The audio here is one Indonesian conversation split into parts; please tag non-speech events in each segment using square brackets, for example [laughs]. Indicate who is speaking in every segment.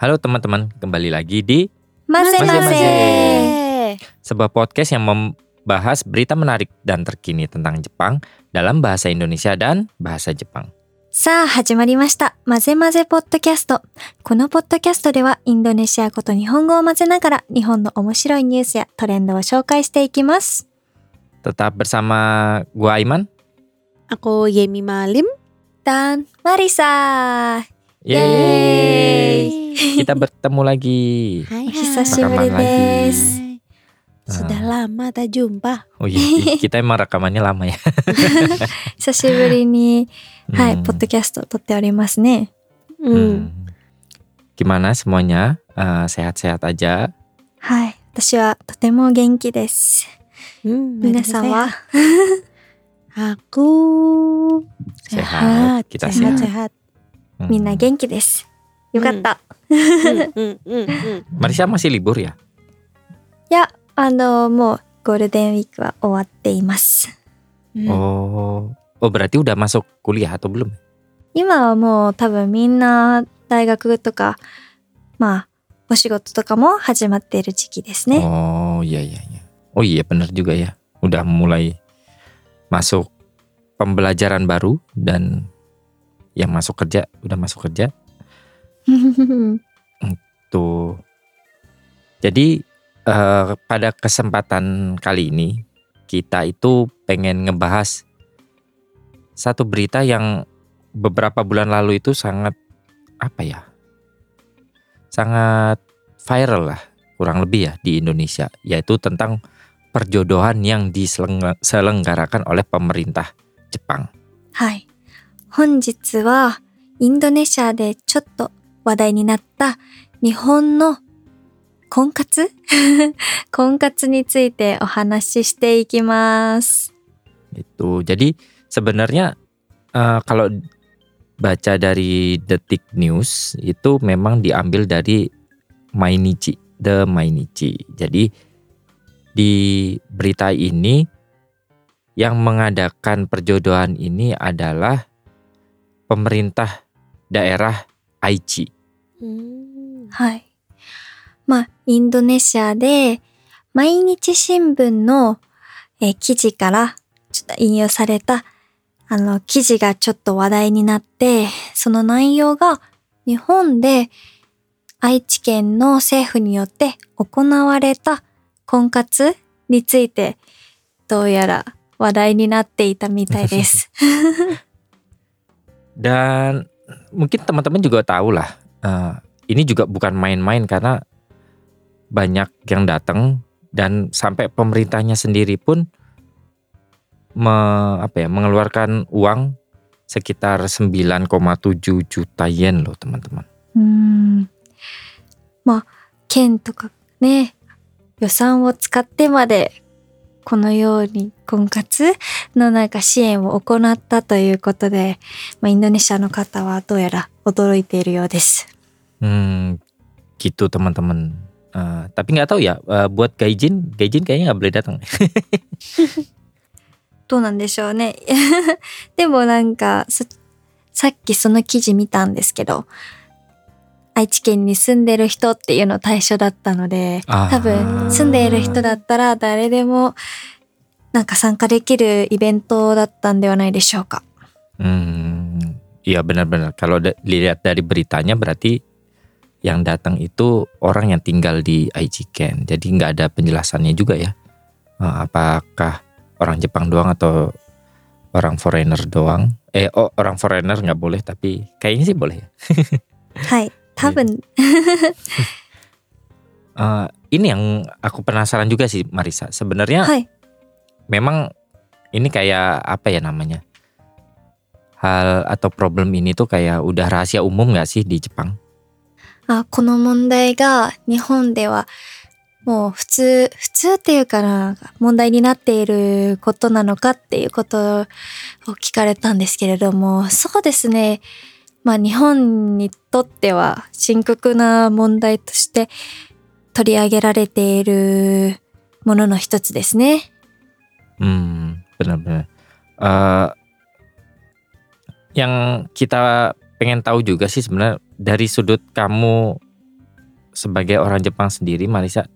Speaker 1: Halo teman-teman, kembali lagi di
Speaker 2: Mase
Speaker 1: Mase-mase.
Speaker 2: mase.
Speaker 1: sebuah podcast yang membahas berita menarik dan terkini tentang Jepang dalam bahasa Indonesia dan bahasa Jepang.
Speaker 2: さあ始まりました。まぜまぜポッドキャスト。このポッドキャストではインドネシア語と日本語を混ぜながら日本の面白いニュースやトレンドを紹介していきます。
Speaker 1: Tetap bersama gua Aiman.
Speaker 3: Aku Yemi Malim.
Speaker 2: Dan Marisa.
Speaker 1: Yeay. Kita bertemu lagi.
Speaker 3: Hai,
Speaker 2: O hisashiburi
Speaker 1: Rekaman lagi.
Speaker 2: desu.
Speaker 3: Sudah lama tak jumpa.
Speaker 1: Oh iya, kita emang rekamannya lama ya. [laughs]
Speaker 2: 久しぶりに、はい、
Speaker 1: Hmm.
Speaker 2: ポッドキャスト撮っておりますね。
Speaker 3: Hmm.
Speaker 1: Hmm. Gimana semuanya? Eh, Sehat-sehat aja?
Speaker 2: はい、私はとても元気です。
Speaker 3: Hmm,
Speaker 2: 皆さんは [laughs]
Speaker 3: Aku
Speaker 1: Sehat. Kita
Speaker 3: sehat,
Speaker 1: sehat.
Speaker 3: sehat.
Speaker 1: Hmm.
Speaker 2: みんな元気です。よかった。
Speaker 3: Hmm, hmm, hmm, hmm.
Speaker 1: Marisa masih libur ya?
Speaker 2: いや、あの、もうゴールデンウィークは終わっています。
Speaker 3: Hmm.
Speaker 1: Oh. Oh, berarti udah masuk kuliah atau belum?
Speaker 2: 今はもう多分みんな大学とか、まあ、お仕事とかも始まっている時期ですね。
Speaker 1: Oh iya iya iya. Oh iya benar juga ya. Udah mulai masuk pembelajaran baru dan yang masuk kerja udah masuk kerja [laughs] tuh. Jadi eh, pada kesempatan kali ini kita itu pengen ngebahas satu berita yang beberapa bulan lalu itu sangat apa ya? Sangat viral lah kurang lebih ya di Indonesia yaitu tentang perjodohan yang diselenggarakan oleh pemerintah Jepang.
Speaker 2: はい。本日はインドネシアでちょっと話題になった日本の婚活[laughs] 婚活についてお話ししていきます。
Speaker 1: Gitu. Jadi sebenarnya eh, kalau baca dari Detik News itu memang diambil dari Mainichi, The Mainichi. Jadi di berita ini yang mengadakan perjodohan ini adalah pemerintah daerah Aichi.
Speaker 3: Hmm.
Speaker 2: はい。まあ、インドネシアで毎日新聞の、えー記事からちょっと引用されたあの記事がちょっと話題になって、その内容が日本で愛知県の政府によって行われた婚活についてどうやら話題になっていたみたいです。[laughs]
Speaker 1: Dan mungkin teman-teman juga tahu lah, eh, ini juga bukan main-main karena banyak yang datang dan sampai pemerintahnya sendiri pun me- apa ya, mengeluarkan uang sekitar 9,7 juta yen loh teman-teman.
Speaker 2: うーんまあ、県とかね、予算を使ってまで、 このように婚活のなんか支援を行ったということで、まあ、インドネシアの方はどうやら驚いているようです。
Speaker 1: Hmm, gitu teman-teman. Eh, tapi nggak tahu ya, eh, buat gaijin, gaijin kayaknya nggak boleh datang. [laughs]
Speaker 2: どうなんでしょうね。[laughs] でもなんかさ、さっきその記事見たんですけど、愛知県に住んでる人っていうの対象だったので、
Speaker 1: あー
Speaker 2: 多分住んでいる人だったら誰でもなんか参加できるイベントだったんではないでしょうか。
Speaker 1: Hmm, iya benar-benar. Kalau da- dilihat dari beritanya berarti yang datang itu orang yang tinggal di Aichiken. Jadi nggak ada penjelasannya juga ya. Eh, apakah orang Jepang doang atau orang foreigner doang? Eh, oh orang foreigner nggak boleh tapi kayaknya sih boleh ya.
Speaker 2: は い。多分、 [laughs]
Speaker 1: Eh, ini yang aku penasaran juga sih Marisa. Sebenarnya
Speaker 2: はい。
Speaker 1: memang ini kayak apa ya namanya? Hal atau problem ini tuh kayak udah rahasia umum nggak sih di Jepang?
Speaker 2: あ、この問題が日本ではもう普通、普通っていうかな、問題になっていることなのかっていうことを聞かれたんですけれども、そうですね。 まあ日本にとっては深刻な問題として取り上げられているものの一つですね。
Speaker 1: Hmm, benar-benar. Eh, yang kita pengen tahu juga sih sebenarnya dari sudut kamu sebagai orang Jepang sendiri, Marisa,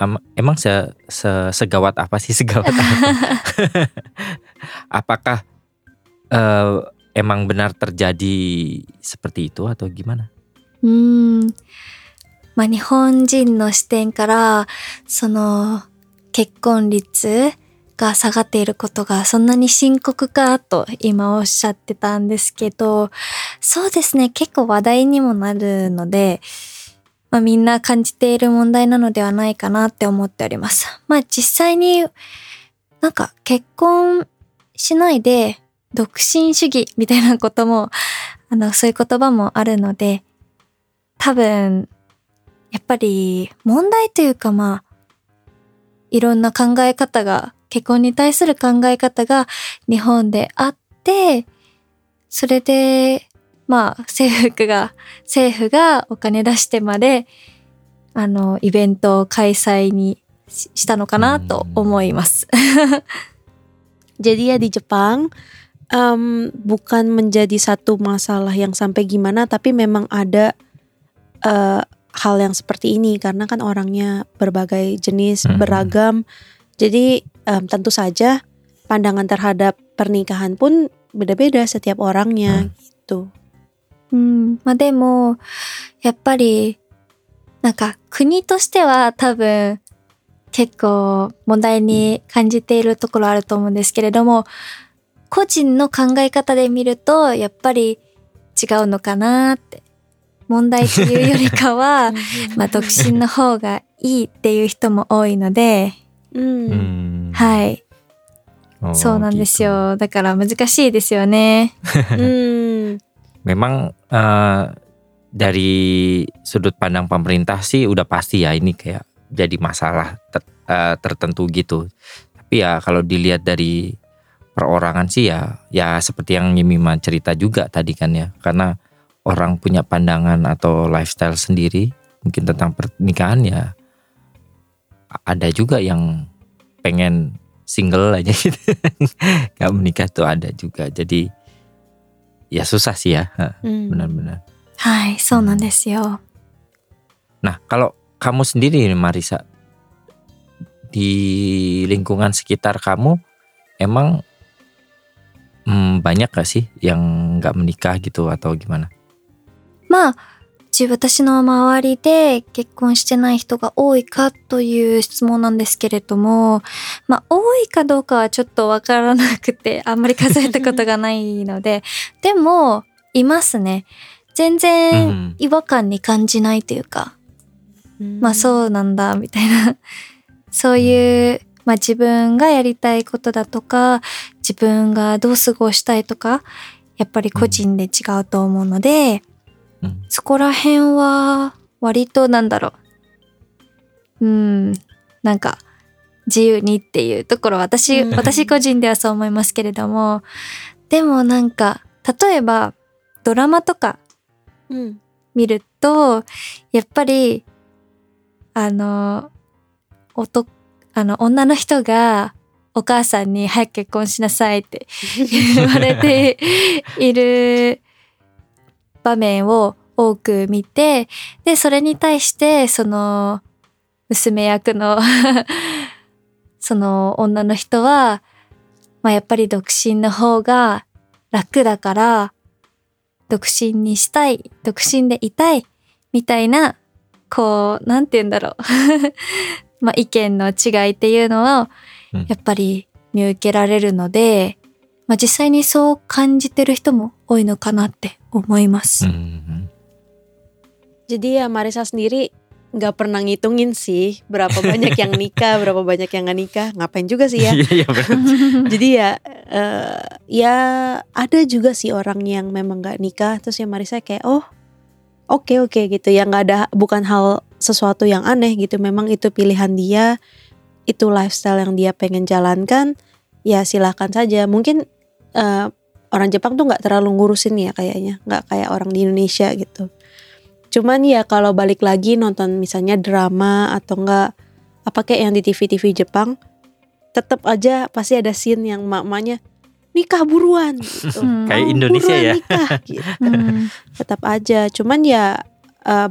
Speaker 1: em- emang se, se- segawat apa sih segawat apa? Apakah eh, emang benar terjadi seperti itu atau gimana?
Speaker 2: うーん。まあ日本人の視点から、その結婚率が下がっていることがそんなに深刻かと今おっしゃってたんですけど、そうですね、結構話題にもなるので、まあみんな感じている問題なのではないかなって思っております。まあ実際になんか結婚しないで独身主義みたいなことも、あの、そういう言葉もあるので、多分、やっぱり問題というかまあ、いろんな考え方が、結婚に対する考え方が日本であって、それで、まあ、政府が、政府がお金出してまで、あの、イベントを開催にししたのかなと思います。
Speaker 3: Jadi ya di Jepang em, bukan menjadi satu masalah yang sampai gimana, tapi memang ada eh, hal yang seperti ini karena kan orangnya berbagai jenis,
Speaker 1: Mhm.
Speaker 3: beragam. Jadi em, tentu saja pandangan terhadap pernikahan pun beda-beda setiap orangnya gitu.
Speaker 2: うん。まあでも、やっぱり、なんか国としては多分結構問題に感じているところあると思うんですけれども、 個人の考え方で見ると、やっぱり違うのかなって。問題というよりかは、まあ独身の方がいいっていう人も多いので、
Speaker 3: Hmm.
Speaker 1: Hmm.
Speaker 2: はい。
Speaker 1: Oh,
Speaker 2: そうなんです.よ。だから難しいですよね。
Speaker 3: Hmm.
Speaker 1: Memang eh, dari sudut pandang pemerintah sih udah pasti ya ini kayak jadi masalah ter- eh, tertentu gitu. Tapi ya kalau dilihat dari perorangan sih ya ya seperti yang Yemima cerita juga tadi kan ya. Karena orang punya pandangan atau lifestyle sendiri mungkin tentang pernikahan ya ada juga yang pengen single aja gitu. [laughs] Nggak menikah tuh ada juga. Jadi ya susah sih ya.
Speaker 3: Hmm.
Speaker 1: Benar-benar.
Speaker 2: Hai so yo.
Speaker 1: nah kalau kamu sendiri Marisa di lingkungan sekitar kamu emang hmm, banyak gak sih yang nggak menikah gitu atau gimana?
Speaker 2: まあ、ち私の周りで結婚してない人が多いかという質問なんですけれども、まあ、多いかどうかはちょっとわからなくて、[laughs] あんまり数えたことがないので、でも、いますね。全
Speaker 1: うん
Speaker 2: 然違和感に感じないというか、まあそうなんだ、みたいな。そういう、まあ自分がやりたいことだとか、自分がどう過ごしたいとか、やっぱり個人で違うと思うので、
Speaker 1: うん
Speaker 2: そこら辺は割となんだろう。うん、なんか自由にっていうところ私、
Speaker 3: うん
Speaker 2: 私個人ではそう思いますけれども、でもなんか、例えばドラマとか
Speaker 3: Hmm.
Speaker 2: 見ると、やっぱり、あの、男、あの、女の人がお母さんに早く結婚しなさいって言われている場面を多く見て、で、それに対して、その、娘役の [laughs] その女の人は、まあやっぱり独身の方が楽だから、独身にしたい、独身でいたい、みたいな、こう、なんて言うんだろう。まあ意見の違いっていうのを
Speaker 1: うん、
Speaker 2: やっぱり見受けられるので、まあ実際にそう感じてる人も多いのかなって思います。
Speaker 1: Hmm.
Speaker 3: Jadi ya Marisa sendiri nggak pernah ngitungin sih berapa banyak yang nikah, berapa banyak yang nggak nikah. Ngapain juga sih ya? [laughs]
Speaker 1: Iya iya benar. [laughs]
Speaker 3: Jadi ya eh, ya ada juga sih orang yang memang nggak nikah terus ya Marisa kayak oh oke oke gitu ya nggak ada bukan hal sesuatu yang aneh gitu memang itu pilihan dia itu lifestyle yang dia pengen jalankan ya silahkan saja mungkin eh, orang Jepang tuh nggak terlalu ngurusin ya kayaknya nggak kayak orang di Indonesia gitu cuman ya kalau balik lagi nonton misalnya drama atau enggak apa kayak yang di TV-TV Jepang tetap aja pasti ada scene yang mak-maknya nikah buruan gitu. [laughs]
Speaker 2: Hmm.
Speaker 1: Kayak
Speaker 3: "Oh,
Speaker 1: Indonesia
Speaker 3: buruan
Speaker 1: ya."
Speaker 3: nikah gitu.
Speaker 2: Hmm.
Speaker 3: Tetap aja. Cuman ya uh,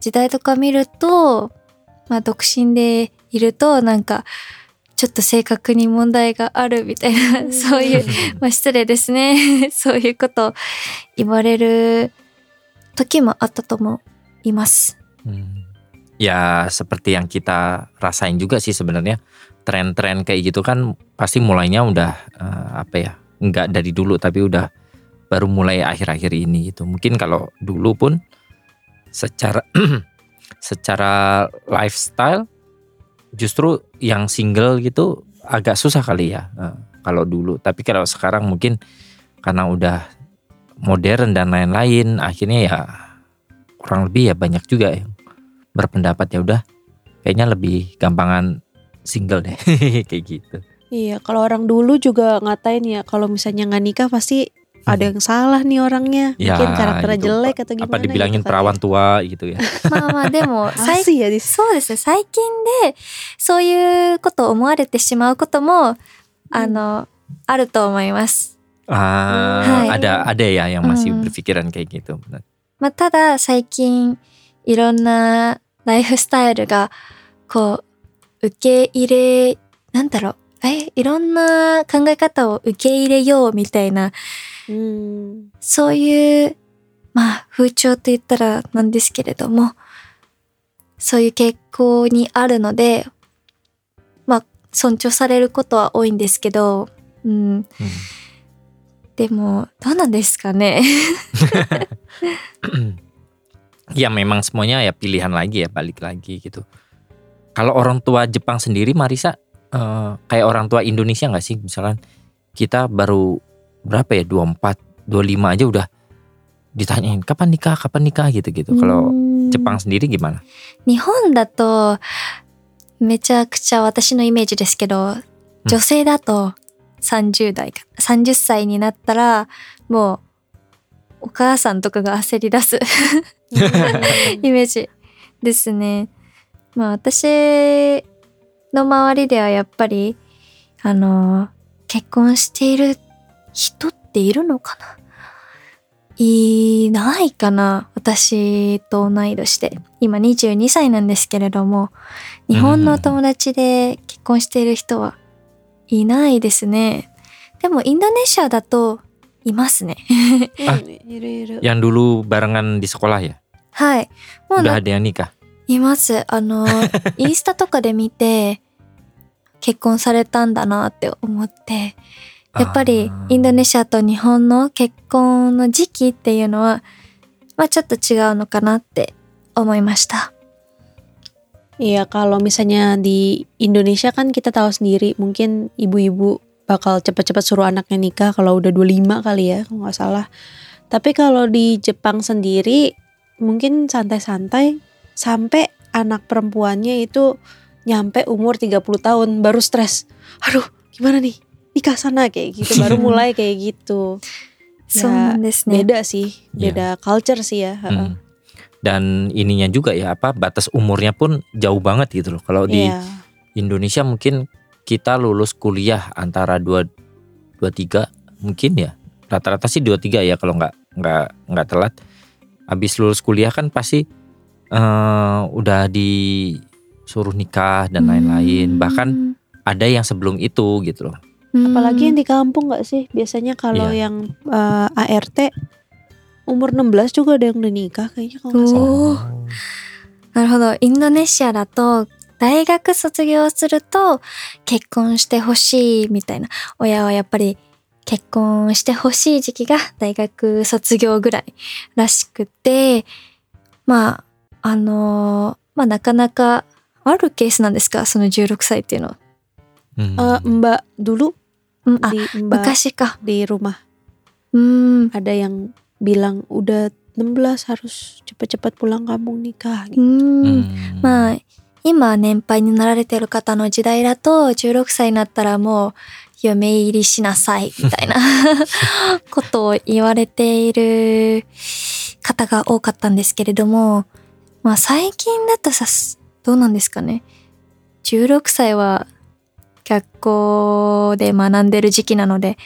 Speaker 2: 時代とか見ると、まあ独身でいるとなんかちょっと性格に問題があるみたいな、そういう、まあ失礼ですね。そういうことを言われる時もあったと思います。
Speaker 1: Hmm. Ya [laughs] [laughs] seperti yang kita rasain juga sih sebenarnya tren-tren kayak gitu kan pasti mulainya udah eh, apa ya nggak dari dulu tapi udah baru mulai akhir-akhir ini gitu mungkin kalau dulu pun secara [clears throat] secara lifestyle justru yang single gitu agak susah kali ya eh, kalau dulu tapi kalau sekarang mungkin karena udah modern dan lain-lain akhirnya ya kurang lebih ya banyak juga yang berpendapat ya udah kayaknya lebih gampangan single deh [laughs] kayak gitu.
Speaker 3: Iya, kalau orang dulu juga ngatain ya kalau misalnya nggak nikah pasti ada yang salah nih orangnya.
Speaker 1: Ya,
Speaker 3: Mungkin karakternya
Speaker 1: itu.
Speaker 3: jelek atau gimana
Speaker 1: Apa dibilangin
Speaker 3: gitu kan
Speaker 1: perawan
Speaker 3: ya.
Speaker 1: tua gitu ya. [laughs]
Speaker 2: まあまあでも、最
Speaker 3: Masih ya di
Speaker 2: そうですね。最近で、そういうことを思われてしまうことも、あの、あると思います。
Speaker 1: Ah,
Speaker 2: Hai.
Speaker 1: ada [laughs] [laughs] ada ya yang masih
Speaker 2: Hmm.
Speaker 1: berpikiran kayak gitu. Benar.
Speaker 2: まあ、ただ、最近、いろんなライフスタイルが、こう、受け入れ、なんだろう。え、いろんな考え方を受け入れようみたいな、
Speaker 3: Hmm.
Speaker 2: そういう、まあ、風潮と言ったらなんですけれども、そういう傾向にあるので、まあ、尊重されることは多いんですけど、うん。
Speaker 1: Hmm.
Speaker 2: でも、どうなんですかね。
Speaker 1: ya memang semuanya ya pilihan lagi ya balik lagi gitu. Kalau orang tua Jepang sendiri Marisa eh, kayak orang tua Indonesia nggak sih misalkan kita baru berapa ya 24 25 aja udah ditanyain kapan nikah kapan nikah gitu gitu. Kalau
Speaker 2: うん
Speaker 1: Jepang sendiri gimana?
Speaker 2: 日本だと、めちゃくちゃ私のイメージですけど、女性だと30代か、30歳になったら、もう、お母さんとかが焦り出す
Speaker 3: Hmm.
Speaker 2: イメージですね。まあ私の周りではやっぱり、あの、結婚している人っているのかな？いないかな？私と同い年で。今22歳なんですけれども、日本のお友達で結婚している人はいないですね。でもインドネシアだといますね。
Speaker 1: Ah.
Speaker 3: Hmm.
Speaker 1: Yang dulu barengan di sekolah ya?
Speaker 2: はい。もうな
Speaker 1: Udah ada yang nikah?
Speaker 2: います。あの、[laughs] インスタとかで見て、結婚されたんだなって思って、やっぱりインドネシアと日本の結婚の時期っていうのは、まあちょっと違うのかなって思いました。
Speaker 3: Iya, kalau misalnya di Indonesia kan kita tahu sendiri, mungkin ibu-ibu bakal cepat-cepat suruh anaknya nikah kalau udah 25 kali ya, kalau nggak salah. Tapi kalau di Jepang sendiri, mungkin santai-santai sampai anak perempuannya itu nyampe umur 30 tahun baru stres. Aduh, gimana nih? nikah sana kayak gitu. Baru [laughs] mulai kayak gitu.
Speaker 2: Ya,
Speaker 3: beda sih. Iya. Beda yeah. culture sih ya
Speaker 1: hmm. dan ininya juga ya apa batas umurnya pun jauh banget gitu loh. Kalau di.
Speaker 3: Iya.
Speaker 1: Indonesia mungkin kita lulus kuliah antara dua dua tiga mungkin ya. Rata-rata sih dua tiga ya kalau nggak nggak nggak telat. Habis lulus kuliah kan pasti uh, udah disuruh nikah dan lain-lain.
Speaker 2: Hmm.
Speaker 1: bahkan ada yang sebelum itu gitu loh.
Speaker 3: Apalagi yang di kampung nggak sih? Biasanya kalau
Speaker 1: Iya.
Speaker 3: yang eh, ART umur 16 juga ada yang udah nikah kayaknya kalau nggak salah.
Speaker 2: Oh. なるほど。インドネシアだと、大学卒業すると結婚してほしいみたいな。親はやっぱり結婚してほしい時期が大学卒業ぐらいらしくて、まあ、あのまあなかなかあるケースなんですかその16歳っていうのは。
Speaker 1: Hmm.
Speaker 3: Eh, Mbak dulu
Speaker 2: うん、あ、
Speaker 3: di Mbak
Speaker 2: 昔か。
Speaker 3: di rumah
Speaker 2: うん。
Speaker 3: ada yang bilang udah 16 harus cepet-cepet pulang kampung nikah
Speaker 2: う
Speaker 3: gitu.
Speaker 2: ん。
Speaker 1: Hmm.
Speaker 2: まあ、今年配になられてる方の時代だと、16歳になったらもう、嫁入りしなさい、みたいなことを言われている方が多かったんですけれども、まあ最近だとさ、どうなんですかね。16歳は学校で学んでる時期なので、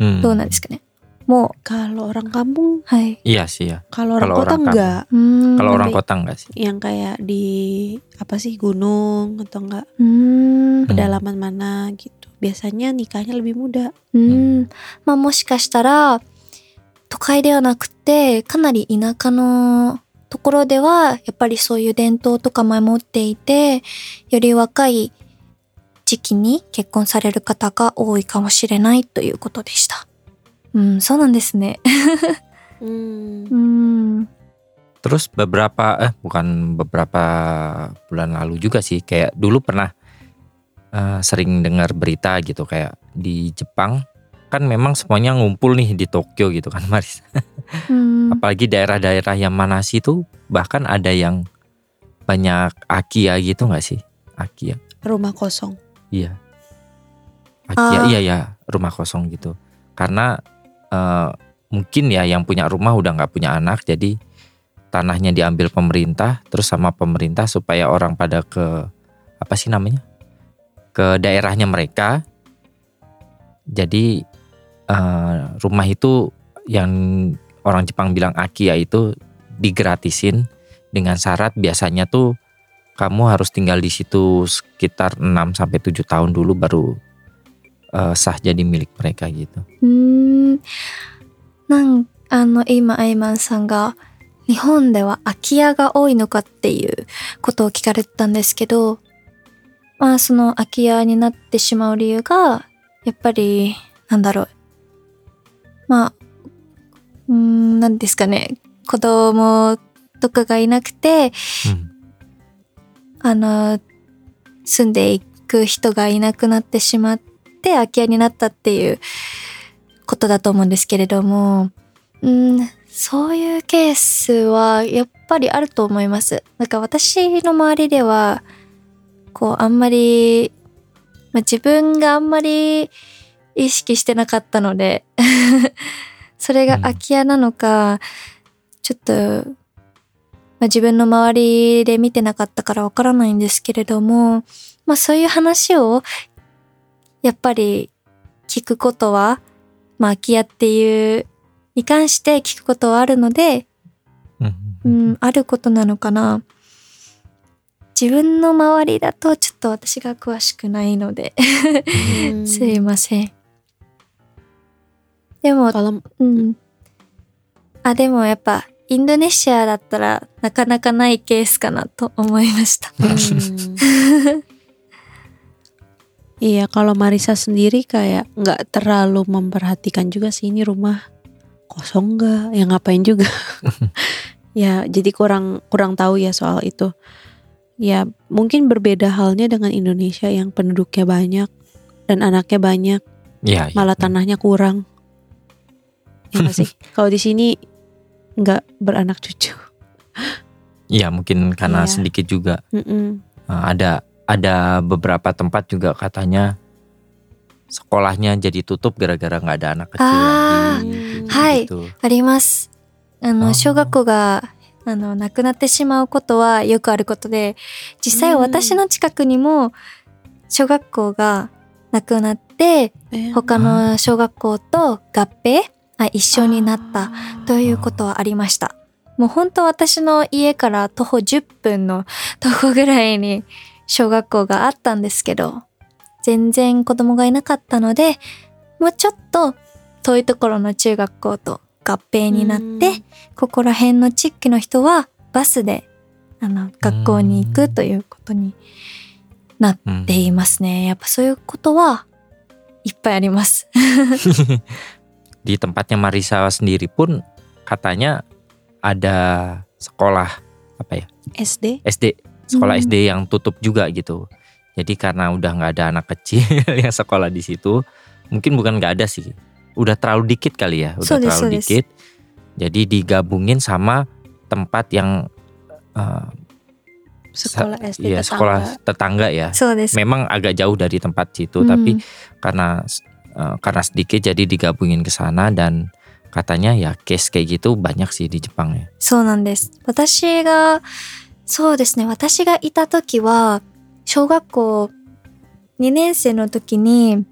Speaker 1: Hmm.
Speaker 2: どうなんですかね。もう、
Speaker 3: Kalau orang kampung,
Speaker 2: はい。
Speaker 1: Iya sih ya.
Speaker 3: kalau orang kota enggak.
Speaker 2: うーん。
Speaker 1: Kalau orang kota enggak sih?
Speaker 3: Yang kayak di apa sih gunung atau enggak
Speaker 2: うーん。
Speaker 3: pedalaman mana gitu. Biasanya nikahnya lebih muda.
Speaker 2: うん。まあもしかしたら、都会ではなくて、かなり田舎のところでは、やっぱりそういう伝統とか守っていて、より若い時期に結婚される方が多いかもしれないということでした。うん、そうなんですね。
Speaker 3: Hmm.
Speaker 2: うん。
Speaker 1: Terus beberapa eh bukan beberapa bulan lalu juga sih kayak dulu pernah eh, sering dengar berita gitu kayak di Jepang kan memang semuanya ngumpul nih di Tokyo gitu kan [laughs] Maris.
Speaker 2: うん。
Speaker 1: Apalagi daerah-daerah yang Manasi tuh bahkan ada yang banyak Akia gitu nggak sih? Akia.
Speaker 3: Rumah kosong.
Speaker 1: Iya. Akia
Speaker 2: Ah.
Speaker 1: iya ya rumah kosong gitu. Karena eh, mungkin ya yang punya rumah udah nggak punya anak jadi tanahnya diambil pemerintah terus sama pemerintah supaya orang pada ke apa sih namanya ke daerahnya mereka. Jadi eh, rumah itu yang orang Jepang bilang Akia itu digratisin dengan syarat biasanya tuh kamu harus tinggal di situ sekitar 6 sampai 7 tahun dulu baru eh, sah jadi milik mereka gitu.
Speaker 2: うーん。なん、あの、今、アイマンさんが、日本では空き家が多いのかっていうことを聞かれてたんですけど、まあ、その空き家になってしまう理由が、やっぱり、なんだろう。まあ、うーん、なんですかね。子供とかがいなくて、
Speaker 1: Hmm.
Speaker 2: あの、住んでいく人がいなくなってしまって、空き家になったっていうことだと思うんですけれども、うん、そういうケースはやっぱりあると思います。なんか私の周りでは、こう、あんまり、まあ、自分があんまり意識してなかったので、[laughs] それが空き家なのか、ちょっと、まあ、自分の周りで見てなかったからわからないんですけれども、まあそういう話をやっぱり聞くことは、まあ空き家っていうに関して聞くことはあるので、
Speaker 1: Hmm.
Speaker 2: うん、あることなのかな。自分の周りだとちょっと私が詳しくないので、
Speaker 3: Hmm. [laughs]
Speaker 2: すいません。でも、うん。あ、でもやっぱ、インドネシアだったらなかなかないケースかなと思いました。
Speaker 3: Hmm. [laughs] Iya, kalau Marisa sendiri kayak nggak terlalu memperhatikan juga sih ini rumah kosong nggak, ya ngapain juga. [laughs] [laughs] ya, jadi kurang kurang tahu ya soal itu. Ya, mungkin berbeda halnya dengan Indonesia yang penduduknya banyak dan anaknya banyak,
Speaker 1: Iya, iya.
Speaker 3: malah tanahnya kurang. Ya nggak sih? Kalau di sini nggak beranak cucu.
Speaker 1: Iya, mungkin karena
Speaker 3: Iya.
Speaker 1: sedikit juga
Speaker 3: Mm-mm.
Speaker 1: Eh, ada ada beberapa tempat juga katanya sekolahnya jadi tutup gara-gara nggak ada anak kecil
Speaker 2: Ah,
Speaker 1: lagi.
Speaker 2: hai.
Speaker 1: Gitu.
Speaker 2: あります。あ
Speaker 1: あー
Speaker 2: の、小学校が、あの、なくなってしまうことはよくあることで、実際
Speaker 3: うん
Speaker 2: 私の近くにも、小学校がなくなって、
Speaker 3: Eh,
Speaker 2: 他の小学校と合併 あ一緒になったということはありました。もう本当私の家から徒歩10分のとこぐらいに小学校があったんですけど、全然子供がいなかったので、もうちょっと遠いところの中学校と合併になって、ここら辺の地域の人はバスであの学校に行くということになっていますね。やっぱそういうことはいっぱいあります。[laughs]
Speaker 1: di tempatnya Marisa sendiri pun katanya ada sekolah apa ya
Speaker 3: SD
Speaker 1: SD sekolah
Speaker 2: hmm.
Speaker 1: SD yang tutup juga gitu jadi karena udah nggak ada anak kecil [laughs] yang sekolah di situ mungkin bukan nggak ada sih udah terlalu dikit kali ya udah
Speaker 2: sulis,
Speaker 1: terlalu
Speaker 2: sulis.
Speaker 1: dikit jadi digabungin sama tempat yang uh,
Speaker 3: sekolah SD
Speaker 1: ya,
Speaker 3: tetangga.
Speaker 1: sekolah tetangga ya. Memang agak jauh dari tempat situ,
Speaker 2: hmm.
Speaker 1: tapi karena karena sedikit jadi digabungin ke sana dan katanya ya case kayak gitu banyak sih di Jepang ya.
Speaker 2: そうなんです。私が、そうですね。私がいた時は、小学校2年生の時に、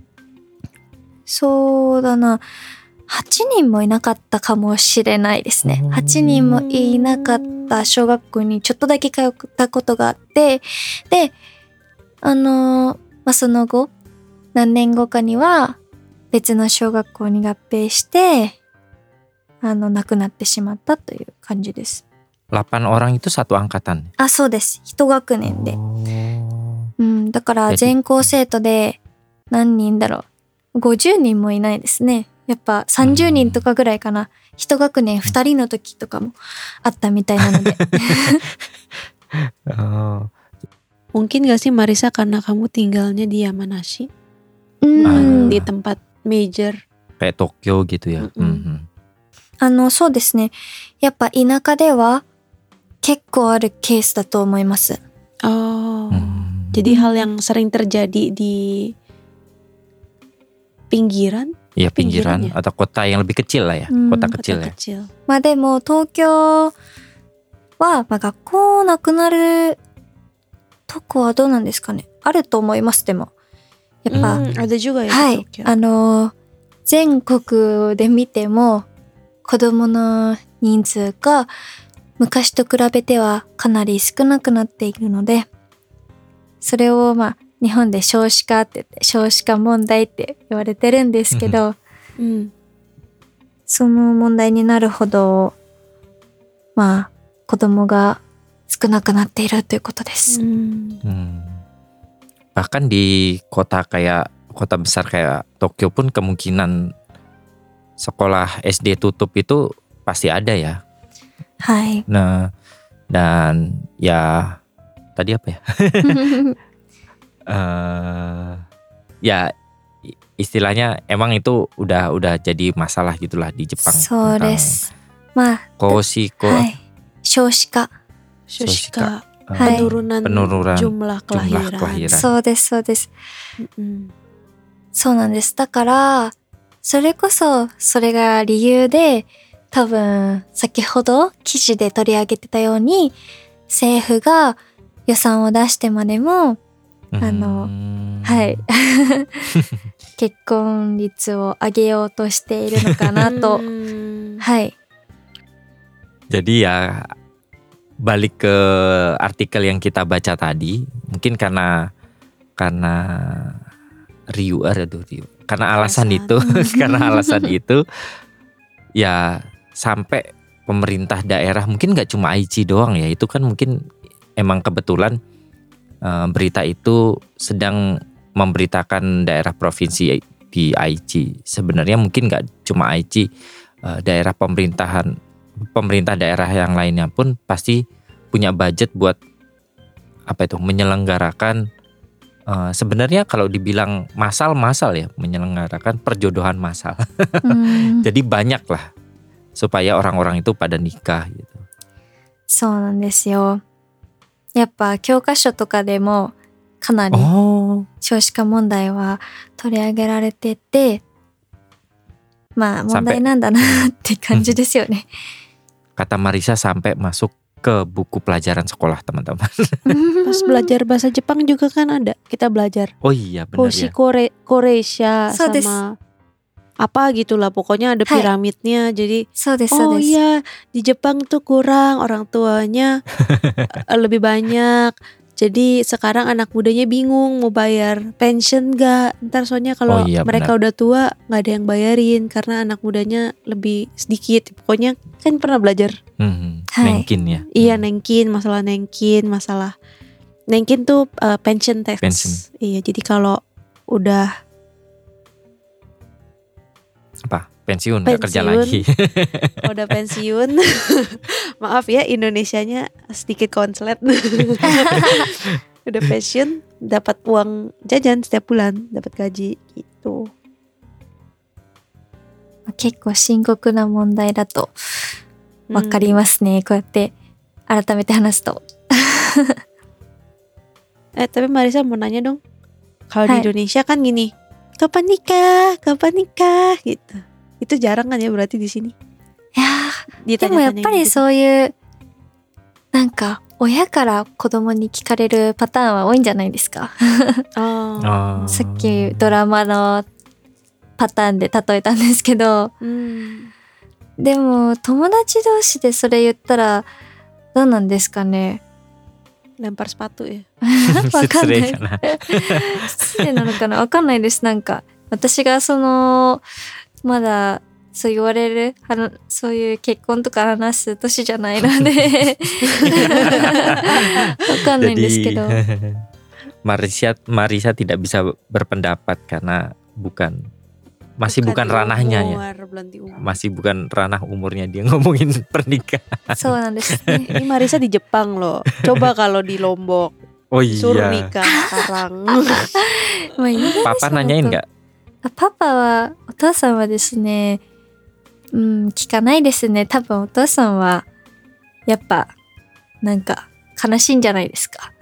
Speaker 2: そうだな、8人もいなかったかもしれないですね。
Speaker 1: うん
Speaker 2: 8人もいなかった小学校にちょっとだけ通ったことがあって、で、あの、まあ、その後、何年後かには別の小学校に合併して、あの、亡くなってしまったという感じです。
Speaker 1: 8 orang itu satu angkatan.
Speaker 2: あ、そうです。一学年で。
Speaker 1: Oh.
Speaker 2: うん、だから
Speaker 1: え
Speaker 2: 全校生徒で何人だろう。50人もいないですね。やっぱ30人とかぐらいかな。一学年2人の時とかもあったみたいなので。[laughs]
Speaker 1: Oh.
Speaker 3: Mungkin gak sih Marisa karena kamu tinggalnya di Yamanashi?
Speaker 2: う
Speaker 1: Hmm.
Speaker 2: ん。
Speaker 3: di tempat major.
Speaker 1: Kayak Tokyo gitu ya.
Speaker 3: Mm-mm.
Speaker 1: Mhm.
Speaker 2: あの、そうですね。やっぱ田舎では結構あるケースだと思います。
Speaker 3: Oh.
Speaker 1: Hmm.
Speaker 3: Jadi hal yang sering terjadi di pinggiran,
Speaker 1: Iya pinggiran
Speaker 3: Pinggiran ya?
Speaker 1: atau kota yang lebih kecil lah ya,
Speaker 2: Hmm,
Speaker 1: kota
Speaker 3: kota
Speaker 1: kecil ya.
Speaker 3: kecil.
Speaker 2: まあでも東京は、まあ、学校なくなるとこはどうなんですかねあると思います、でも。 やっぱ、
Speaker 3: Hmm, juga ya
Speaker 2: はい。あの、全国で見ても、子供の人数が昔と比べてはかなり少なくなっているので、それをまあ、日本で少子化って言って、少子化問題って言われてるんですけど、
Speaker 3: Hmm.
Speaker 2: その問題になるほど、まあ、子供が少なくなっているということです。
Speaker 3: Hmm.
Speaker 1: Hmm. bahkan di kota kayak kota besar kayak Tokyo pun kemungkinan sekolah SD tutup itu pasti ada ya.
Speaker 2: Hai.
Speaker 1: Nah, dan ya tadi apa ya? uh, [laughs] ya istilahnya emang itu udah udah jadi masalah gitulah di Jepang.
Speaker 2: So des. Ma.
Speaker 1: Koshiko.
Speaker 2: Hai. Shoshika.
Speaker 3: Shoshika.
Speaker 1: Eh,
Speaker 3: penurunan,
Speaker 1: Penurunan
Speaker 3: jumlah kelahiran.
Speaker 1: kelahiran.
Speaker 2: そうです、そうです。
Speaker 3: Mm-mm.
Speaker 2: そうなんです。だから、それこそ、それが理由で、多分、先ほど記事で取り上げてたように、政府が予算を出してまでも、
Speaker 1: hmm.
Speaker 2: はい。結婚率を上げようとしているのかなと。
Speaker 3: Hmm.
Speaker 2: はい。
Speaker 1: Jadi ya balik ke artikel yang kita baca tadi, mungkin karena karena Ryu aduh Ryu. Karena alasan,
Speaker 3: Alasan.
Speaker 1: itu, [laughs] karena alasan itu ya sampai pemerintah daerah mungkin nggak cuma Aichi doang ya, itu kan mungkin emang kebetulan eh, berita itu sedang memberitakan daerah provinsi di Aichi. Sebenarnya mungkin nggak cuma Aichi, eh, daerah pemerintahan pemerintah daerah yang lainnya pun pasti punya budget buat apa itu menyelenggarakan eh, sebenarnya kalau dibilang masal-masal ya menyelenggarakan perjodohan masal.
Speaker 2: うん、
Speaker 1: Jadi [laughs] banyak lah supaya orang-orang itu pada nikah gitu.
Speaker 2: そうなんですよ。やっぱ教科書とかでもかなり
Speaker 1: Oh,
Speaker 2: 少子化問題は取り上げられてて、まあ問題なんだなって感じですよね。 [laughs]
Speaker 1: kata Marisa sampai masuk ke buku pelajaran sekolah teman-teman. [laughs]
Speaker 3: Pas belajar bahasa Jepang juga kan ada kita belajar.
Speaker 1: Oh iya benar
Speaker 3: Koshi
Speaker 1: ya.
Speaker 3: Kore Koresha
Speaker 2: so
Speaker 3: sama apa gitulah pokoknya ada piramidnya
Speaker 2: Hai. jadi so this, so
Speaker 3: oh iya di Jepang tuh kurang orang tuanya [laughs] eh, lebih banyak jadi sekarang anak mudanya bingung mau bayar pension gak Ntar soalnya kalau
Speaker 1: Oh iya,
Speaker 3: mereka udah tua nggak ada yang bayarin Karena anak mudanya lebih sedikit Pokoknya kan pernah belajar
Speaker 1: Hmm,
Speaker 2: Hai.
Speaker 1: nengkin ya.
Speaker 3: Iya
Speaker 1: Hmm.
Speaker 3: nengkin, masalah nengkin, masalah Nengkin tuh uh, pension tax
Speaker 1: Pension.
Speaker 3: Iya jadi kalau udah
Speaker 1: Apa? Pensiun, nggak kerja
Speaker 3: Pensiun.
Speaker 1: lagi. [laughs]
Speaker 3: kalau udah pensiun [laughs] Maaf ya Indonesianya sedikit konslet [laughs] Udah pensiun dapat uang jajan setiap bulan Dapat gaji gitu
Speaker 2: 結構深刻な問題だと
Speaker 3: Hmm.
Speaker 2: わかりますね。こうやって改めて話すと。
Speaker 3: Eh tapi Marisa mau nanya dong. Kalau
Speaker 2: Hai.
Speaker 3: di Indonesia kan gini, kapan nikah, kapan nikah gitu. Itu jarang kan ya berarti di sini?
Speaker 2: いやー、でもやっぱり.そういう、なんか、親から子供に聞かれるパターンは多いんじゃないですか
Speaker 3: ？Oh.
Speaker 1: Oh.
Speaker 2: さっきドラマのパターンで例えたんですけど、
Speaker 3: Hmm.
Speaker 2: でも友達同士でそれ言ったら、どうなんですかね
Speaker 3: ？Lempar sepatu ya? [laughs]
Speaker 2: わかんない。
Speaker 1: 失礼な
Speaker 2: のかな？わかんないです。なんか、私がその、まだ、そう言われる、あの、そういう結婚とか話す年じゃないので、わかんないんですけど。 [laughs] [laughs]
Speaker 1: Marisa Marisa tidak bisa berpendapat karena bukan masih bukan, ranahnya ya.
Speaker 3: umur, belum di umur.
Speaker 1: Masih bukan ranah umurnya dia ngomongin [laughs] pernikahan.
Speaker 2: そうなんですね。
Speaker 3: Ini Marisa di Jepang loh. Coba kalau di Lombok
Speaker 1: Oh
Speaker 3: suruh
Speaker 1: iya.
Speaker 3: nikah sekarang.
Speaker 2: まあ、インドネシアだと
Speaker 1: Papa nanyain nggak?
Speaker 2: あパパは、お父さんはですね、うん、聞かないですね。多分お父さんは、やっぱ、なんか、悲しいんじゃないですか。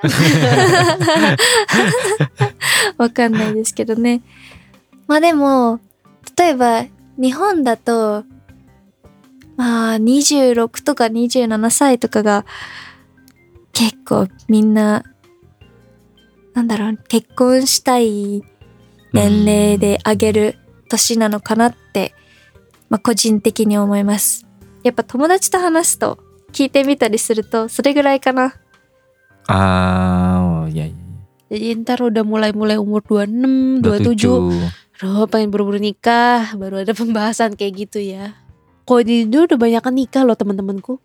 Speaker 2: [laughs] わかんないですけどね。まあでも、例えば、日本だと、まあ、26とか27歳とかが、結構みんな、なんだろう、結婚したい年齢で上げる年なのかなって、まあ、個人的に思います。やっぱ友達と話すと聞いてみたりするとそれぐらいかな。
Speaker 1: Ah, oh iya iya.
Speaker 3: Jadi ntar udah mulai-mulai umur 26, 27.
Speaker 1: 27.
Speaker 3: Aduh pengen buru-buru nikah. Baru ada pembahasan kayak gitu ya. Kok di Indo udah banyak kan nikah loh teman-temanku.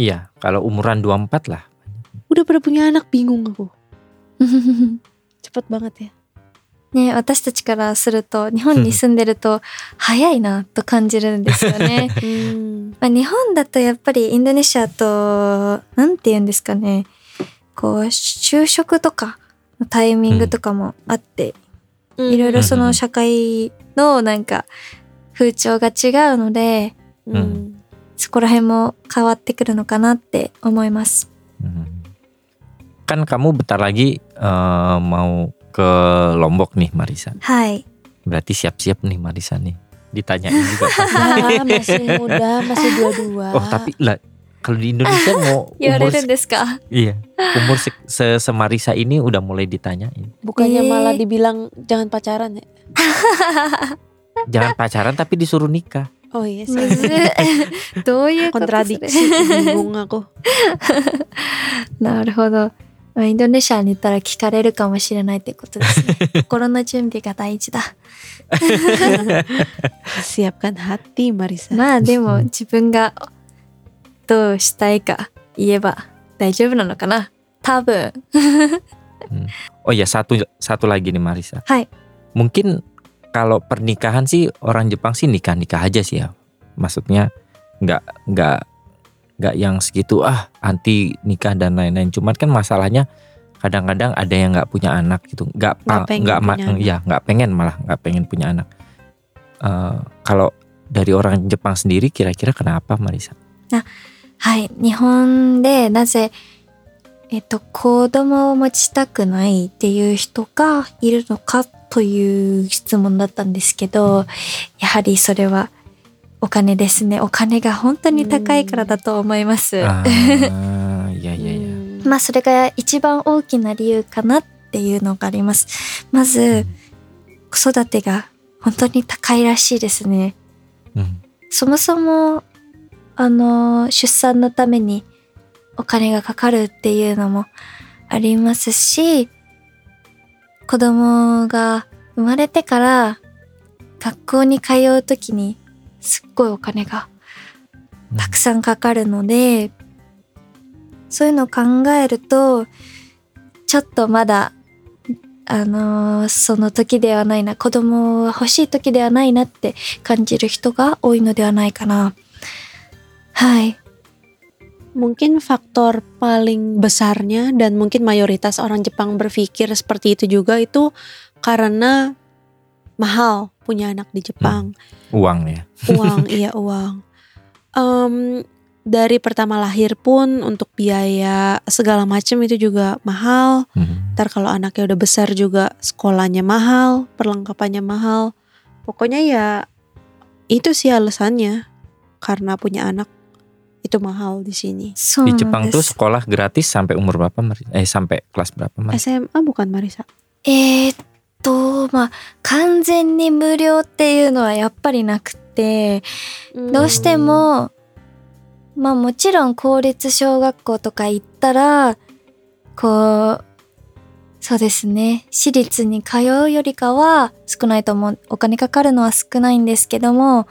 Speaker 1: Iya, kalau umuran 24 lah.
Speaker 3: Udah pada punya anak bingung aku. Cepet banget ya.
Speaker 2: ね私たちからすると日本に住んでると早いなと感じるんですよね。
Speaker 3: Hmm. [laughs]
Speaker 2: まあ日本だとやっぱりインドネシアとなんて言うんですかねこう就職とかのタイミングとかもあって、いろいろその社会のなんか風潮が違うので
Speaker 3: Hmm.
Speaker 2: そこら辺も変わってくるのかなって思います。
Speaker 1: Hmm. Kan kamu bentar lagi eh, mau ke Lombok nih Marisa.
Speaker 2: Hai.
Speaker 1: Berarti siap-siap nih Marisa nih. Ditanyain juga [laughs]
Speaker 3: masih muda, masih dua-dua.
Speaker 1: Oh tapi lah kalau di Indonesia mau [laughs]
Speaker 2: ya
Speaker 1: umur iya umur se, se semarisa ini udah mulai ditanyain
Speaker 3: bukannya
Speaker 2: iya.
Speaker 3: malah dibilang jangan pacaran ya [laughs]
Speaker 1: jangan pacaran tapi disuruh nikah
Speaker 3: oh iya
Speaker 2: yes. tuh ya
Speaker 3: kontradiksi bingung aku
Speaker 2: nah まあインドネシアに行ったら聞かれるかもしれないってことですね。心の準備が大事だ。
Speaker 3: Siapkan hati [laughs] [laughs] Marisa.
Speaker 2: まあでも自分がどうしたいか言えば大丈夫なのかな多分。
Speaker 1: Oh ya satu satu lagi nih Marisa.
Speaker 2: Hai.
Speaker 1: Mungkin kalau pernikahan sih orang Jepang sih nikah nikah aja sih ya. Maksudnya nggak nggak nggak yang segitu ah anti nikah dan lain-lain. Cuman kan masalahnya kadang-kadang ada yang nggak punya anak gitu, nggak
Speaker 3: Nggak
Speaker 1: pa-
Speaker 3: pengen
Speaker 1: nggak ma-
Speaker 3: punya anak.
Speaker 1: ya nggak pengen malah nggak pengen punya anak. Eh, kalau dari orang Jepang sendiri kira-kira kenapa Marisa?
Speaker 2: はい。日本でなぜ、えっと、子供を持ちたくないっていう人がいるのかという質問だったんですけど、やはりそれは お金ですね。お金が本当に高いからだと思います。
Speaker 1: Ah, iya iya iya.
Speaker 3: Hmm.
Speaker 2: まあそれが一番大きな理由かなっていうのがあります。まず、子育てが本当に高いらしいですね。
Speaker 1: Hmm.
Speaker 2: そもそも、あの、出産のためにお金がかかるっていうのもありますし、子供が生まれてから学校に通うときにすっごいお金がたくさんかかるので、そういうのを考えると、ちょっとまだ、あのーその時ではないな、子供が欲しい時ではないなって感じる人が多いのではないかな。はい。
Speaker 3: Mungkin faktor paling besarnya dan mungkin mayoritas orang Jepang berpikir seperti itu juga itu karena mahal punya anak di Jepang. Hmm.
Speaker 1: Uang ya.
Speaker 3: Uang, [laughs] iya uang. Um, dari pertama lahir pun untuk biaya segala macam itu juga mahal.
Speaker 1: Hmm.
Speaker 3: Ntar kalau anaknya udah besar juga sekolahnya mahal, perlengkapannya mahal. Pokoknya ya itu sih alasannya karena punya anak itu mahal di sini.
Speaker 2: So,
Speaker 1: di Jepang tuh sekolah gratis sampai umur berapa? Eh sampai kelas berapa? Marisa?
Speaker 3: SMA bukan Marisa.
Speaker 2: Eh まあ、完全に無料っていうのはやっぱりなくて、どうしても、まあもちろん公立小学校とか行ったら、こう、そうですね、私立に通うよりかは少ないと思う、お金かかるのは少ないんですけども、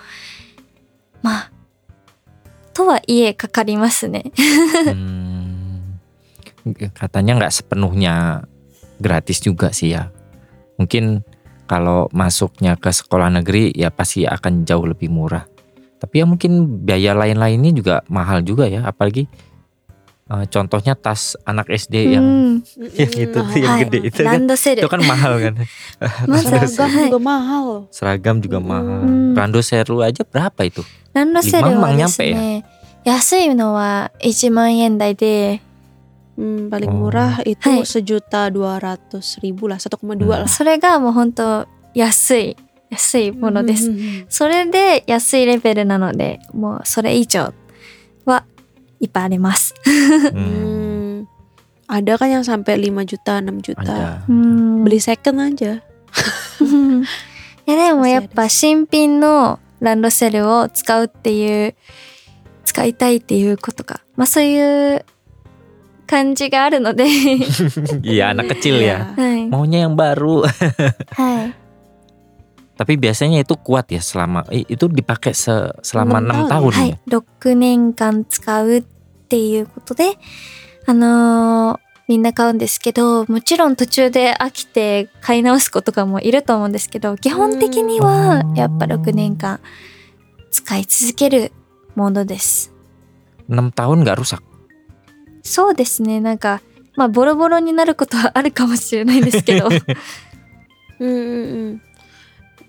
Speaker 2: まあ、とはいえかかりますね。
Speaker 1: Hmm. [laughs] Katanya nggak sepenuhnya gratis juga sih ya. Mungkin kalau masuknya ke sekolah negeri ya pasti akan jauh lebih murah. Tapi ya mungkin biaya lain-lainnya juga mahal juga ya. Apalagi eh, contohnya tas anak SD yang
Speaker 2: うん。 [laughs]
Speaker 1: yang itu tuh yang
Speaker 2: はい
Speaker 1: gede itu
Speaker 2: ラ
Speaker 1: kan.
Speaker 2: ンドセル
Speaker 1: Itu。kan mahal kan. [laughs] [laughs]
Speaker 2: まずは、
Speaker 3: Seragam
Speaker 2: はい
Speaker 3: juga mahal.
Speaker 1: Seragam juga
Speaker 3: Hmm.
Speaker 1: mahal.
Speaker 2: Hmm.
Speaker 1: Rando seru aja berapa itu?
Speaker 2: ランドセルは
Speaker 1: 今
Speaker 2: ですね、安いのは1万円台で、
Speaker 3: Hmm, paling
Speaker 1: Oh.
Speaker 3: murah itu
Speaker 2: Hai.
Speaker 3: sejuta dua ratus ribu lah, 1,2
Speaker 1: Hmm.
Speaker 3: lah.
Speaker 2: それがもう本当安い、安いものです。
Speaker 3: Hmm.
Speaker 2: それで安いレベルなので、もうそれ以上はいっぱいありま[laughs] す。
Speaker 1: Hmm,
Speaker 3: Hmm. Ada kan yang sampai 5 juta, 6 juta.
Speaker 1: ada.
Speaker 2: うん。
Speaker 3: Beli second aja.
Speaker 2: いやでもやっぱ新品のランドセルを使うっていう、使いたいっていうことか。まあそういう 感じがあるので、 [laughs]
Speaker 1: Iya anak kecil ya.
Speaker 3: Iya.
Speaker 2: はい。
Speaker 1: Maunya yang baru. [laughs]
Speaker 2: はい。
Speaker 1: Tapi biasanya itu kuat ya selama eh, itu dipakai se- selama
Speaker 3: Enam
Speaker 1: enam
Speaker 3: tahun.
Speaker 1: tahun
Speaker 2: は
Speaker 1: ya.
Speaker 2: い。6年間使うっていうことで、あのーみんな買うんですけど、もちろん途中で飽きて買い直す子とかもいると思うんですけど、基本的にはやっぱ6年間使い続けるものです。
Speaker 1: 6 tahun nggak rusak.
Speaker 2: そうですね、なんか、まあボロボロになることはあるかもしれないですけど、
Speaker 3: Hmm, hmm, hmm.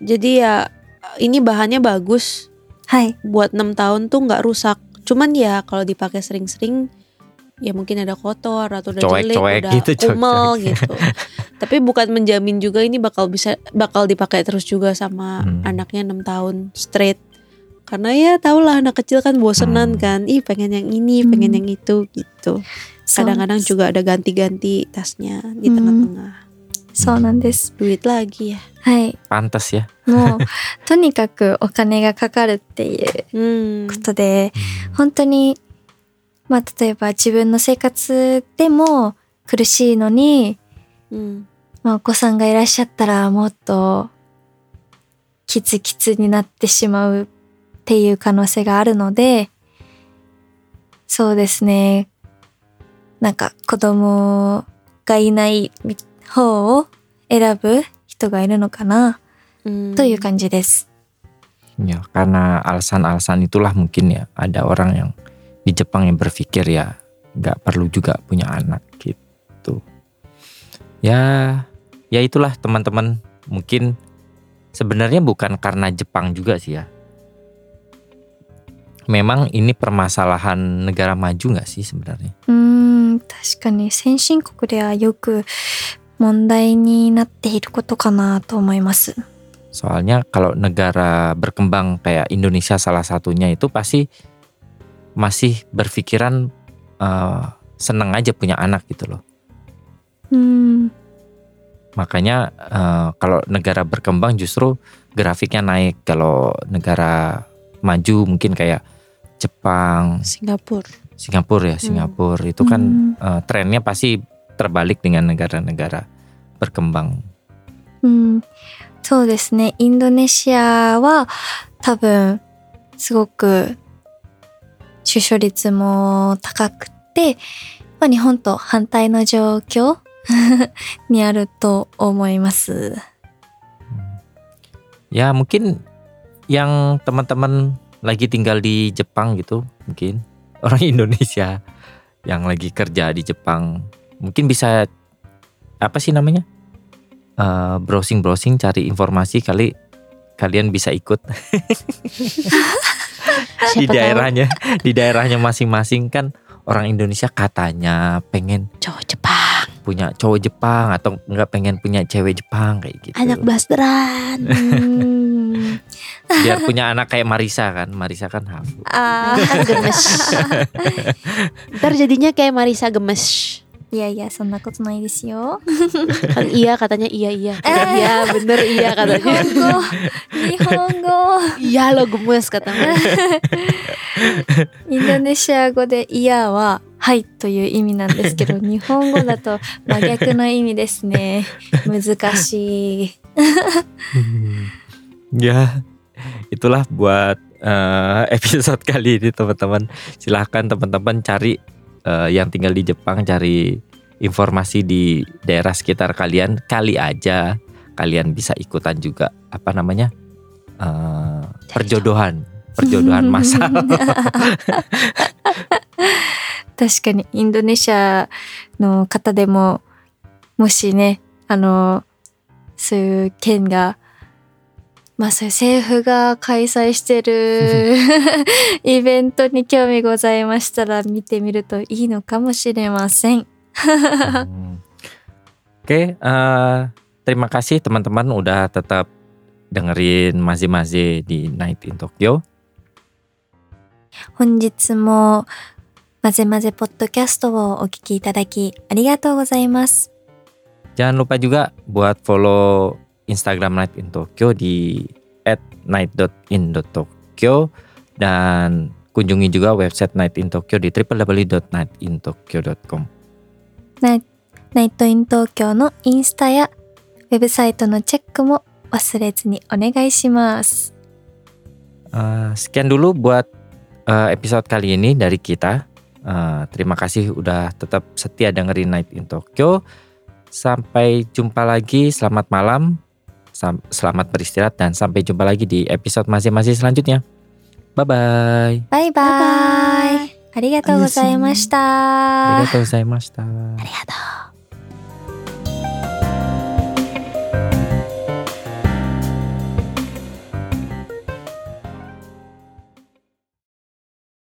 Speaker 3: Jadi [laughs] [laughs] ya ini bahannya bagus
Speaker 2: はい。
Speaker 3: buat 6 tahun tuh nggak rusak. Cuman ya kalau dipakai sering-sering ya mungkin ada kotor atau udah jelek,
Speaker 1: Coek-coek
Speaker 3: udah
Speaker 1: gitu,
Speaker 3: kumel
Speaker 1: coek-coek.
Speaker 3: gitu. [laughs] Tapi bukan menjamin juga ini bakal bisa bakal dipakai terus juga sama
Speaker 1: Hmm.
Speaker 3: anaknya 6 tahun straight. Karena ya tau lah anak kecil kan bosenan
Speaker 1: Hmm.
Speaker 3: kan. Ih pengen yang ini, pengen
Speaker 2: Hmm.
Speaker 3: yang itu gitu.
Speaker 2: そうなんで
Speaker 3: Kadang-kadang
Speaker 2: す
Speaker 3: juga ada ganti-ganti tasnya di
Speaker 2: Hmm.
Speaker 3: tengah-tengah.
Speaker 2: そうなんです。
Speaker 3: Duit lagi ya.
Speaker 2: はい。
Speaker 1: Pantas ya.
Speaker 2: もう、とにかくお金がかかるっていう
Speaker 3: Hmm.
Speaker 2: ことで、本当に、まあ例えば自分の生活でも苦しいのに、
Speaker 3: Hmm.
Speaker 2: まあお子さんがいらっしゃったらもっとキツキツになってしまう [laughs] っていう可能性があるので、そうですね。なんか子供がいない方を選ぶ人がいるのかな
Speaker 3: Hmm.
Speaker 2: という感じです。
Speaker 1: Ya, karena alasan-alasan itulah mungkin ya ada orang yang di Jepang yang berpikir ya nggak perlu juga punya anak gitu. Ya, ya itulah teman-teman. Mungkin sebenarnya bukan karena Jepang juga sih ya. Memang ini permasalahan negara maju nggak sih sebenarnya?
Speaker 2: うーん、確かに先進国ではよく問題になっていることかなと思います。
Speaker 1: Soalnya kalau negara berkembang kayak Indonesia salah satunya itu pasti masih berpikiran eh, seneng aja punya anak gitu loh.
Speaker 2: うーん、
Speaker 1: Makanya eh, kalau negara berkembang justru grafiknya naik. Kalau negara maju mungkin kayak Jepang,
Speaker 3: Singapura.
Speaker 1: Singapura ya,
Speaker 3: Hmm.
Speaker 1: Singapura itu kan eh, trennya pasti terbalik dengan negara-negara berkembang.
Speaker 2: うん、そうですね。インドネシアは多分すごく出生率も高くて、まあ、日本と反対の状況[laughs] にあると思います。
Speaker 1: Ya mungkin yang teman-teman lagi tinggal di Jepang gitu, mungkin [laughs] orang Indonesia yang lagi kerja di Jepang, mungkin bisa apa sih namanya? Eh, browsing-browsing cari informasi kali kalian bisa ikut [laughs] di
Speaker 3: tahu
Speaker 1: daerahnya, di daerahnya masing-masing kan orang Indonesia katanya pengen
Speaker 3: cowok Jepang,
Speaker 1: punya cowok Jepang atau enggak pengen punya cewek Jepang kayak gitu.
Speaker 3: anak blasteran. [laughs]
Speaker 2: うん。
Speaker 1: Biar punya anak kayak Marisa kan, Marisa kan hafu.
Speaker 2: あ
Speaker 3: kan [laughs] gemes. [laughs] Ntar jadinya kayak Marisa gemes.
Speaker 2: ーいやいや、そんなことないですよ。
Speaker 3: Kan iya katanya iya iya.
Speaker 2: Eh.
Speaker 3: Iya bener iya
Speaker 2: 日 [laughs]
Speaker 3: katanya.
Speaker 2: 本語、日本語。
Speaker 3: Iya lo gemes katanya.
Speaker 2: インドネシア語で「イヤー」は「はい」という意味なんですけど日本語だと真逆の意味ですね難しい
Speaker 1: ya, itulah buat eh, [laughs] episode kali ini teman-teman. Silahkan teman-teman cari eh, yang tinggal di Jepang cari informasi di daerah sekitar kalian. Kali aja kalian bisa ikutan juga apa namanya eh, perjodohan, [laughs] perjodohan massal. [laughs]
Speaker 2: 確かにインドネシアの方でももしねあのそういう県が まあそういう政府が開催してるイベントに興味ございましたら見てみるといいのかもしれません。
Speaker 1: Hmm. Oke, eh, terima kasih teman-teman udah tetap dengerin Mazi-Mazi di Night in Tokyo.
Speaker 2: 本日もまぜまぜポッドキャストをお聞きいただきありがとうございます。
Speaker 1: Jangan lupa juga buat follow Instagram Night in Tokyo di @night.in.tokyo dan kunjungi juga website Night in Tokyo di www.nightintokyo.com.
Speaker 2: ナイナイトイン東京のインスタやウェブサイトのチェックも忘れずにお願いします。
Speaker 1: Eh, sekian dulu buat eh, episode kali ini dari kita. Eh, terima kasih udah tetap setia dengerin Night in Tokyo. Sampai jumpa lagi. Selamat malam. Sam- selamat beristirahat dan sampai jumpa lagi di episode masing-masing selanjutnya. Bye bye.
Speaker 2: バイバイ。ありがとうございました。
Speaker 1: ありがとうございました。
Speaker 3: ありがとう。